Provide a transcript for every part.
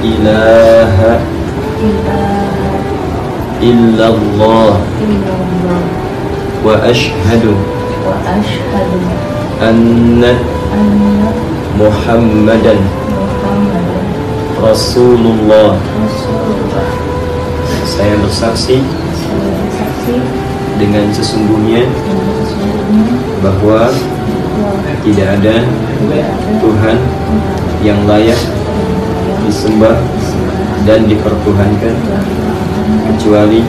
ilaha illallah wa ashhadu anna Muhammadan Rasulullah. Saya bersaksi dengan sesungguhnya bahwa tidak ada Tuhan yang layak disembah dan dipertuhankan kecuali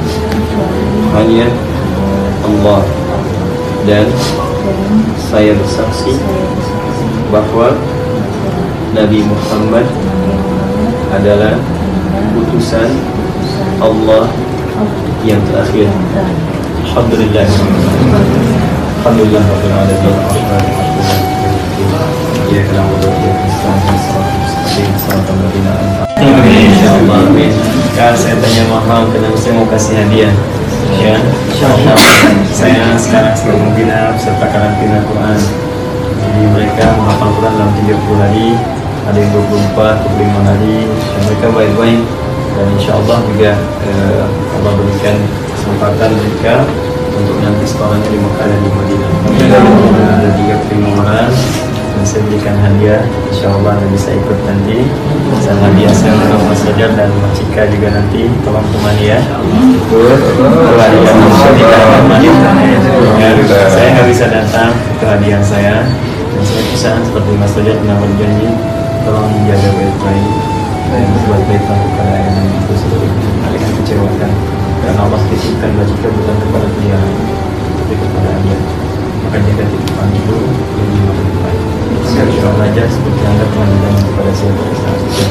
hanya Allah dan saya bersaksi bahwa Nabi Muhammad adalah utusan Allah yang terakhir. yang terakhir. Alhamdulillah. Alhamdulillah Rabbil Kak saya tanya mahal karena saya mau kasih hadiah. Ya. Saya sekarang sedang membina serta karantina Quran. Jadi mereka menghafal Quran dalam 30 hari, ada yang 24, 25 hari, dan mereka baik-baik. Dan insya Allah juga eh, Allah berikan kesempatan mereka untuk nanti sekolahnya di Mekah dan di Madinah. Ada 35 orang dan saya berikan hadiah insya Allah bisa ikut nanti dan hadiah saya Fajar dan Mas Cika juga nanti tolong temani ya ikut itu hadiah Mas Cika ya, saya nggak bisa datang itu hadiah saya. Dan saya pesan seperti Mas Fajar pernah berjanji tolong jaga baik-baik. Dan berbuat baik kepada yang itu seluruh kalian kecewakan. Dan Allah titipkan Mas Cika bukan kepada dia tapi kepada dia. Maka jaga titipan itu lebih baik. Saya belajar seperti anda bilang kepada saya pada saat itu.